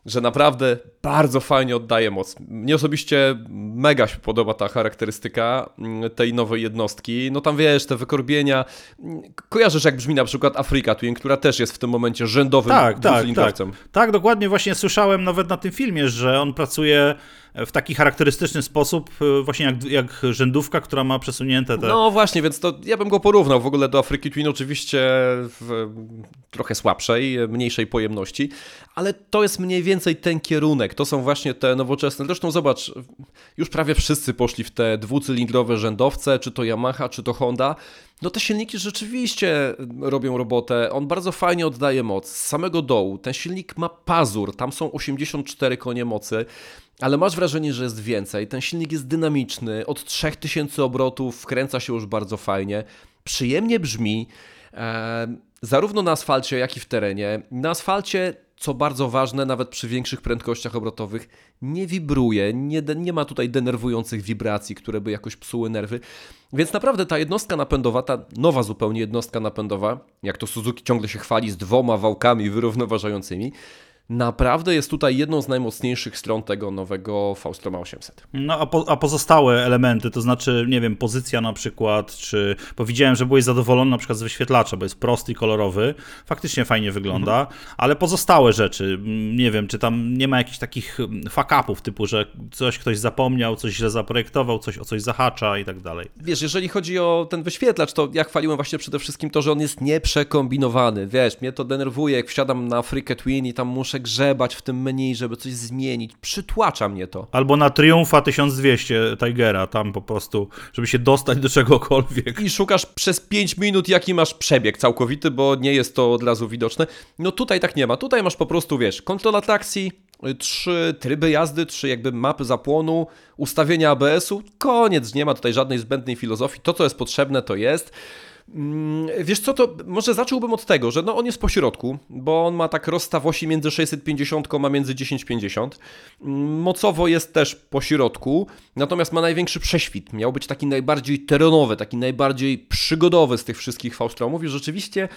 że naprawdę bardzo fajnie oddaje moc. Mnie osobiście mega się podoba ta charakterystyka mm, tej nowej jednostki. No tam wiesz, te wykorbienia. Mm, kojarzysz jak brzmi na przykład Afrika Twin, która też jest w tym momencie rzędowym tak, tak, tak. tak, dokładnie właśnie słyszałem nawet na tym filmie, że on pracuje w taki charakterystyczny sposób, e, właśnie jak, jak rzędówka, która ma przesunięte te... No właśnie, więc to ja bym go porównał w ogóle do Afryki Twin, oczywiście w trochę słabszej, mniejszej pojemności, ale to jest mniej więcej ten kierunek, to są właśnie te nowoczesne, zresztą zobacz, już prawie wszyscy poszli w te dwucylindrowe rzędowce, czy to Yamaha, czy to Honda, no te silniki rzeczywiście robią robotę. On bardzo fajnie oddaje moc. Z samego dołu. Ten silnik ma pazur, tam są 84 konie mocy, ale masz wrażenie, że jest więcej. Ten silnik jest dynamiczny, od 3000 obrotów wkręca się już bardzo fajnie, przyjemnie brzmi. E, zarówno na asfalcie, jak i w terenie. Na asfalcie co bardzo ważne, nawet przy większych prędkościach obrotowych, nie wibruje, nie, nie ma tutaj denerwujących wibracji, które by jakoś psuły nerwy. Więc naprawdę ta jednostka napędowa, ta nowa zupełnie jednostka napędowa, jak to Suzuki ciągle się chwali z dwoma wałkami wyrównoważającymi, naprawdę jest tutaj jedną z najmocniejszych stron tego nowego Faustroma 800. No a, po, a, pozostałe elementy, to znaczy, nie wiem, pozycja na przykład, czy powiedziałem, że byłeś zadowolony na przykład z wyświetlacza, bo jest prosty i kolorowy, faktycznie fajnie wygląda, mhm. ale pozostałe rzeczy, nie wiem, czy tam nie ma jakichś takich fuck-upów typu, że coś ktoś zapomniał, coś źle zaprojektował, coś o coś zahacza i tak dalej. Wiesz, jeżeli chodzi o ten wyświetlacz, to ja chwaliłem właśnie przede wszystkim to, że on jest nieprzekombinowany, wiesz, mnie to denerwuje, jak wsiadam na Afrikę Twin i tam muszę muszę grzebać w tym menu, żeby coś zmienić. Przytłacza mnie to. Albo na Triumfa 1200 Tigera, tam po prostu, żeby się dostać do czegokolwiek. I szukasz przez 5 minut, jaki masz przebieg całkowity, bo nie jest to od razu widoczne. No tutaj tak nie ma. Tutaj masz po prostu, wiesz, kontrola taksi, trzy tryby jazdy, trzy jakby mapy zapłonu, ustawienia ABS-u. Koniec, nie ma tutaj żadnej zbędnej filozofii. To, co jest potrzebne, to jest. Mm, wiesz co, to może zacząłbym od tego, że no on jest po środku, bo on ma tak rozstaw osi między 650 a między 1050. Mm, mocowo jest też po środku, natomiast ma największy prześwit. Miał być taki najbardziej terenowy, taki najbardziej przygodowy z tych wszystkich Faustramów i rzeczywiście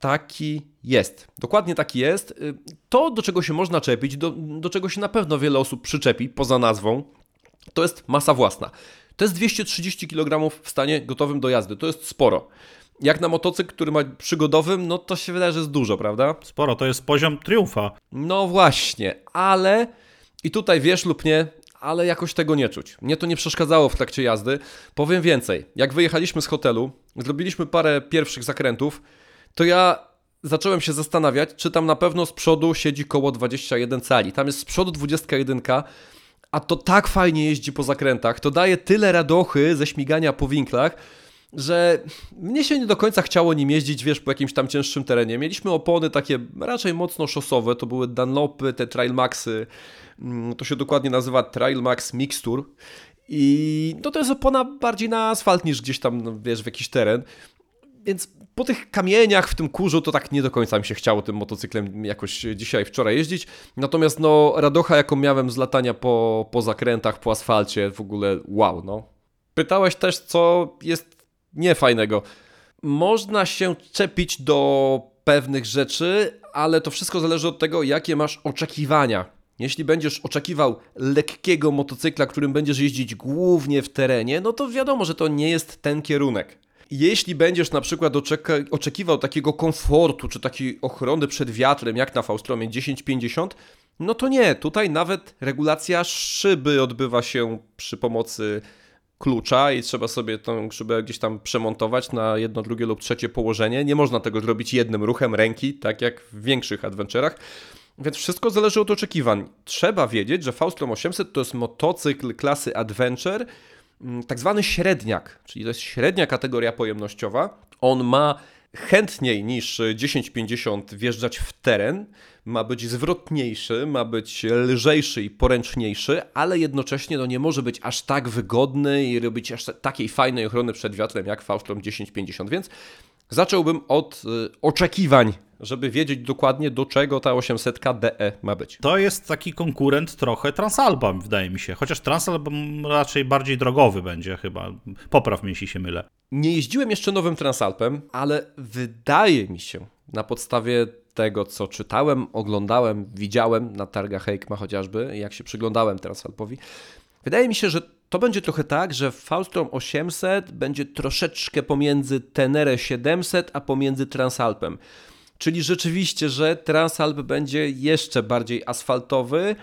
taki jest. Dokładnie taki jest. Y, to, do czego się można czepić, do, do czego się na pewno wiele osób przyczepi poza nazwą, to jest masa własna. To jest 230 kg w stanie gotowym do jazdy. To jest sporo. Jak na motocykl, który ma przygodowym, no to się wydaje, że jest dużo, prawda? Sporo, to jest poziom triumfa. No właśnie, ale i tutaj wiesz lub nie, ale jakoś tego nie czuć. Mnie to nie przeszkadzało w trakcie jazdy. Powiem więcej, jak wyjechaliśmy z hotelu, zrobiliśmy parę pierwszych zakrętów, to ja zacząłem się zastanawiać, czy tam na pewno z przodu siedzi koło 21 cali. Tam jest z przodu 21, a to tak fajnie jeździ po zakrętach, to daje tyle radochy ze śmigania po winklach, że mnie się nie do końca chciało nim jeździć, wiesz, po jakimś tam cięższym terenie. Mieliśmy opony takie raczej mocno szosowe, to były Dunlopy, te Trail Maxy, mm, to się dokładnie nazywa Trail Max Mixture i no to jest opona bardziej na asfalt niż gdzieś tam, no, wiesz, w jakiś teren. Więc po tych kamieniach w tym kurzu to tak nie do końca mi się chciało tym motocyklem jakoś dzisiaj, wczoraj jeździć. Natomiast no radocha jaką miałem z latania po, po zakrętach, po asfalcie, w ogóle wow, no. Pytałeś też, co jest niefajnego. Można się czepić do pewnych rzeczy, ale to wszystko zależy od tego, jakie masz oczekiwania. Jeśli będziesz oczekiwał lekkiego motocykla, którym będziesz jeździć głównie w terenie, no to wiadomo, że to nie jest ten kierunek. Jeśli będziesz na przykład oczekiwał takiego komfortu czy takiej ochrony przed wiatrem, jak na Faustromie 1050, no to nie. Tutaj nawet regulacja szyby odbywa się przy pomocy klucza i trzeba sobie tą szybę gdzieś tam przemontować na jedno, drugie lub trzecie położenie. Nie można tego zrobić jednym ruchem ręki, tak jak w większych adventurach. Więc wszystko zależy od oczekiwań. Trzeba wiedzieć, że Faustrom 800 to jest motocykl klasy Adventure, tak zwany średniak, czyli to jest średnia kategoria pojemnościowa. On ma chętniej niż 1050 wjeżdżać w teren, ma być zwrotniejszy, ma być lżejszy i poręczniejszy, ale jednocześnie no, nie może być aż tak wygodny i robić aż takiej fajnej ochrony przed wiatrem jak Faustrom 1050, więc zacząłbym od y, oczekiwań, żeby wiedzieć dokładnie do czego ta 800 DE ma być. To jest taki konkurent trochę Transalpa, wydaje mi się. Chociaż Transalp raczej bardziej drogowy będzie chyba. Popraw mnie, jeśli się mylę. Nie jeździłem jeszcze nowym Transalpem, ale wydaje mi się, na podstawie tego, co czytałem, oglądałem, widziałem na targach Heikma chociażby, jak się przyglądałem Transalpowi, wydaje mi się, że to będzie trochę tak, że Faustrom 800 będzie troszeczkę pomiędzy Tenere 700, a pomiędzy Transalpem. Czyli rzeczywiście, że Transalp będzie jeszcze bardziej asfaltowy,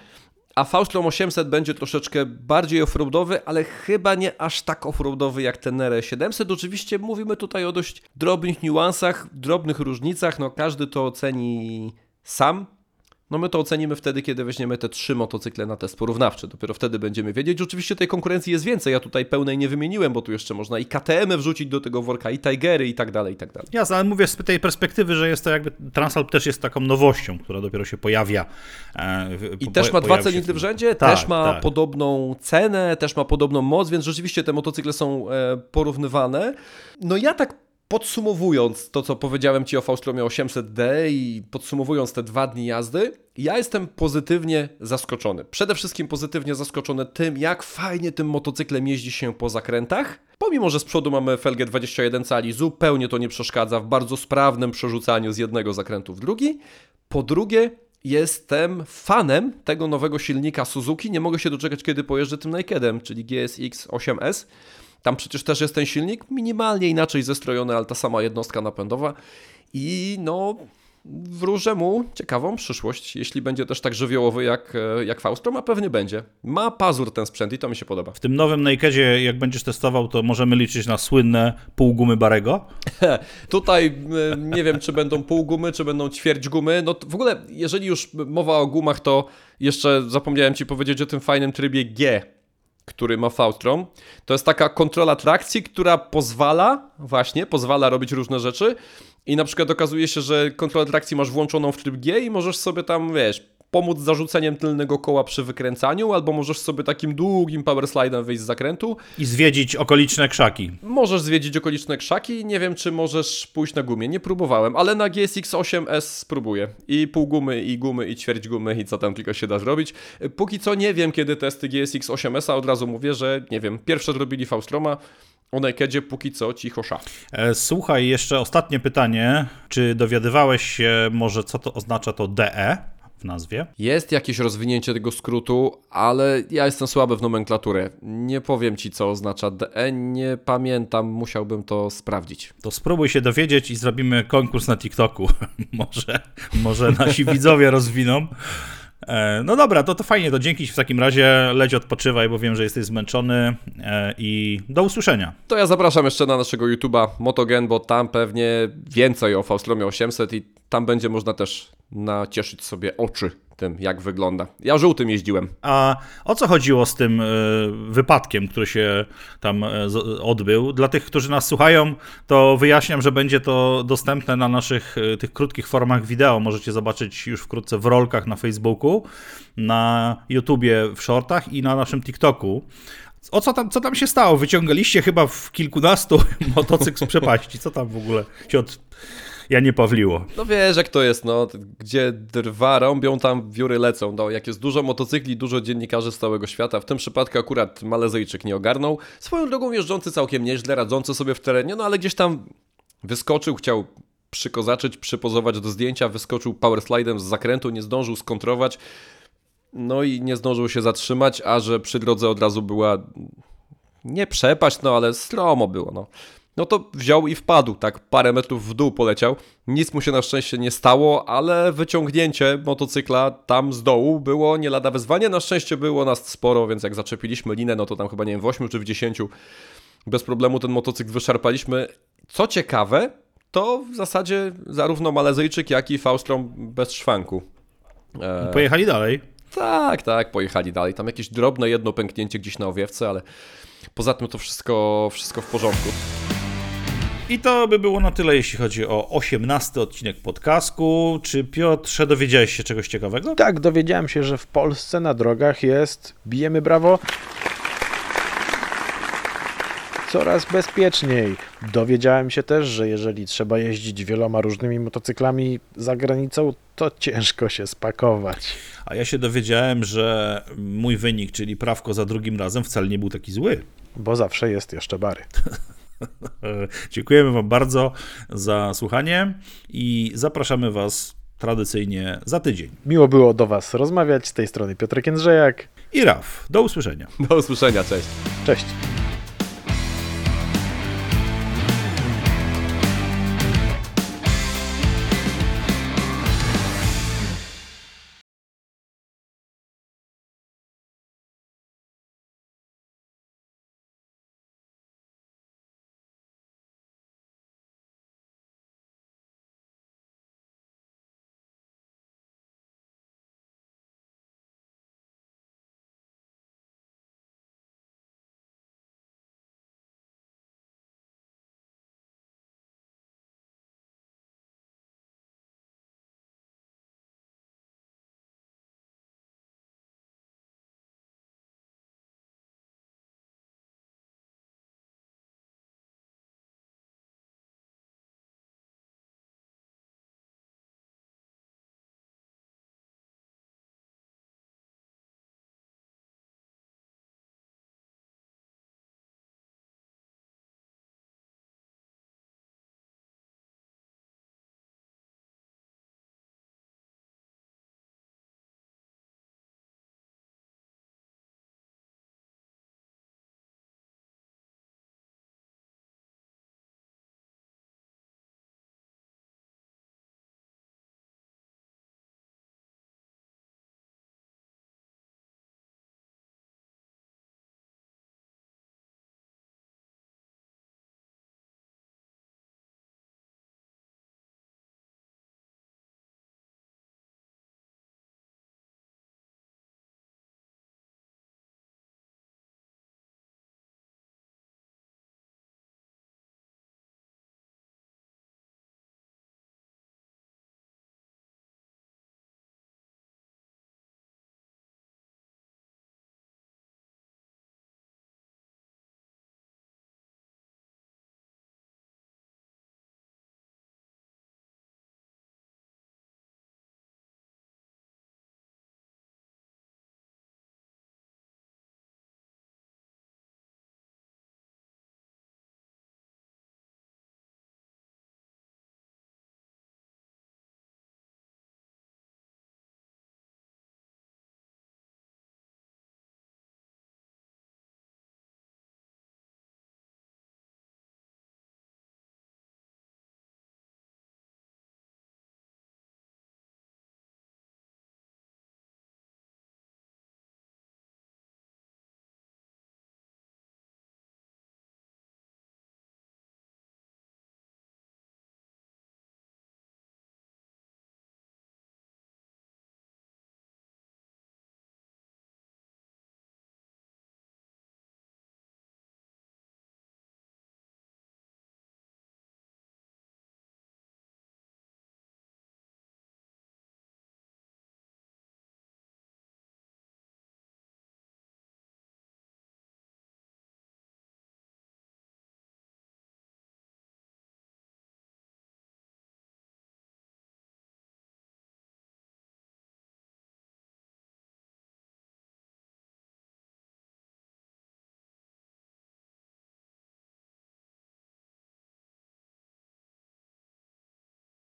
a Faustrom 800 będzie troszeczkę bardziej offroadowy, ale chyba nie aż tak offroadowy jak Tenere 700. Oczywiście mówimy tutaj o dość drobnych niuansach, drobnych różnicach, no każdy to oceni sam. No my to ocenimy wtedy, kiedy weźmiemy te trzy motocykle na test porównawczy. Dopiero wtedy będziemy wiedzieć. Oczywiście tej konkurencji jest więcej. Ja tutaj pełnej nie wymieniłem, bo tu jeszcze można i KTM wrzucić do tego worka, i Tigery i tak dalej, i tak dalej. Jasne, ale mówię z tej perspektywy, że jest to jakby Transalp też jest taką nowością, która dopiero się pojawia. e, I po- też ma dwa cylindry w rzędzie, Tak, też ma tak. podobną cenę, też ma podobną moc, więc rzeczywiście te motocykle są e, porównywane. No ja tak podsumowując to, co powiedziałem Ci o Faustromie 800D i podsumowując te dwa dni jazdy, ja jestem pozytywnie zaskoczony. Przede wszystkim pozytywnie zaskoczony tym, jak fajnie tym motocyklem jeździ się po zakrętach. Pomimo, że z przodu mamy felgę 21 cali, zupełnie to nie przeszkadza w bardzo sprawnym przerzucaniu z jednego zakrętu w drugi. Po drugie, jestem fanem tego nowego silnika Suzuki. Nie mogę się doczekać, kiedy pojeżdżę tym Nakedem, czyli GSX 8S. Tam przecież też jest ten silnik, minimalnie inaczej zestrojony, ale ta sama jednostka napędowa. I no, wróżę mu ciekawą przyszłość, jeśli będzie też tak żywiołowy jak, e, jak Faustrom, a pewnie będzie. Ma pazur ten sprzęt i to mi się podoba. W tym nowym Nakedzie, jak będziesz testował, to możemy liczyć na słynne pół gumy Barego. (laughs) Tutaj e, nie wiem, czy będą pół gumy, czy będą ćwierć gumy. No w ogóle, jeżeli już mowa o gumach, to jeszcze zapomniałem Ci powiedzieć o tym fajnym trybie G, który ma Faustrom. To jest taka kontrola trakcji, która pozwala, właśnie, pozwala robić różne rzeczy. I na przykład okazuje się, że kontrolę trakcji masz włączoną w tryb G i możesz sobie tam, wiesz, pomóc zarzuceniem tylnego koła przy wykręcaniu, albo możesz sobie takim długim power slidem wyjść z zakrętu. I zwiedzić okoliczne krzaki. Możesz zwiedzić okoliczne krzaki, nie wiem czy możesz pójść na gumie, nie próbowałem, ale na GSX 8S spróbuję. I pół gumy, i gumy, i ćwierć gumy, i co tam tylko się da zrobić. Póki co nie wiem kiedy testy GSX 8S, a od razu mówię, że nie wiem, pierwsze zrobili Faustroma, o Nakedzie póki co cicho sza. E, Słuchaj, jeszcze ostatnie pytanie. Czy dowiadywałeś się może, co to oznacza to DE w nazwie? Jest jakieś rozwinięcie tego skrótu, ale ja jestem słaby w nomenklaturę. Nie powiem ci co oznacza DE, nie pamiętam, musiałbym to sprawdzić. To spróbuj się dowiedzieć i zrobimy konkurs na TikToku. (laughs) może, może nasi widzowie rozwiną. E, No dobra, to, to fajnie, to dzięki w takim razie. Leć odpoczywaj, bo wiem, że jesteś zmęczony e, i do usłyszenia. To ja zapraszam jeszcze na naszego YouTube'a Motogen, bo tam pewnie więcej o Faustromie 800 i tam będzie można też nacieszyć sobie oczy tym, jak wygląda. Ja żółtym jeździłem. A o co chodziło z tym e, wypadkiem, który się tam e, odbył? Dla tych, którzy nas słuchają, to wyjaśniam, że będzie to dostępne na naszych e, tych krótkich formach wideo. Możecie zobaczyć już wkrótce w rolkach na Facebooku, na YouTubie w shortach i na naszym TikToku. O co tam, co tam się stało? Wyciągaliście chyba w kilkunastu (laughs) motocykl z przepaści. Co tam w ogóle się od... Ja nie Pawliło. No wiesz jak to jest, no, gdzie drwa rąbią, tam wióry lecą. No, jak jest dużo motocykli, dużo dziennikarzy z całego świata, w tym przypadku akurat Malezyjczyk nie ogarnął. Swoją drogą jeżdżący całkiem nieźle, radzący sobie w terenie, no ale gdzieś tam wyskoczył, chciał przykozaczyć, przypozować do zdjęcia, wyskoczył powerslidem z zakrętu, nie zdążył skontrować, no i nie zdążył się zatrzymać, a że przy drodze od razu była nie przepaść, no ale stromo było, no. No to wziął i wpadł, tak parę metrów w dół poleciał. Nic mu się na szczęście nie stało, ale wyciągnięcie motocykla tam z dołu było nie lada wyzwanie. Na szczęście było nas sporo, więc jak zaczepiliśmy linę, no to tam chyba nie wiem, w 8 czy w 10 bez problemu ten motocykl wyszarpaliśmy. Co ciekawe, to w zasadzie zarówno Malezyjczyk, jak i Faustrom bez szwanku. E, Pojechali dalej. tak, tak, pojechali dalej. Tam jakieś drobne jedno pęknięcie gdzieś na owiewce, ale poza tym to wszystko, wszystko w porządku. I to by było na tyle, jeśli chodzi o 18 odcinek podcastku. Czy Piotrze dowiedziałeś się czegoś ciekawego? Tak, dowiedziałem się, że w Polsce na drogach jest, bijemy brawo, coraz bezpieczniej. Dowiedziałem się też, że jeżeli trzeba jeździć wieloma różnymi motocyklami za granicą, to ciężko się spakować. A ja się dowiedziałem, że mój wynik, czyli prawko za drugim razem, wcale nie był taki zły. Bo zawsze jest jeszcze bary. (laughs) (laughs) Dziękujemy Wam bardzo za słuchanie i zapraszamy Was tradycyjnie za tydzień. Miło było do Was rozmawiać. Z tej strony Piotr Jędrzejak. I Raf, do usłyszenia. Do usłyszenia, cześć. Cześć.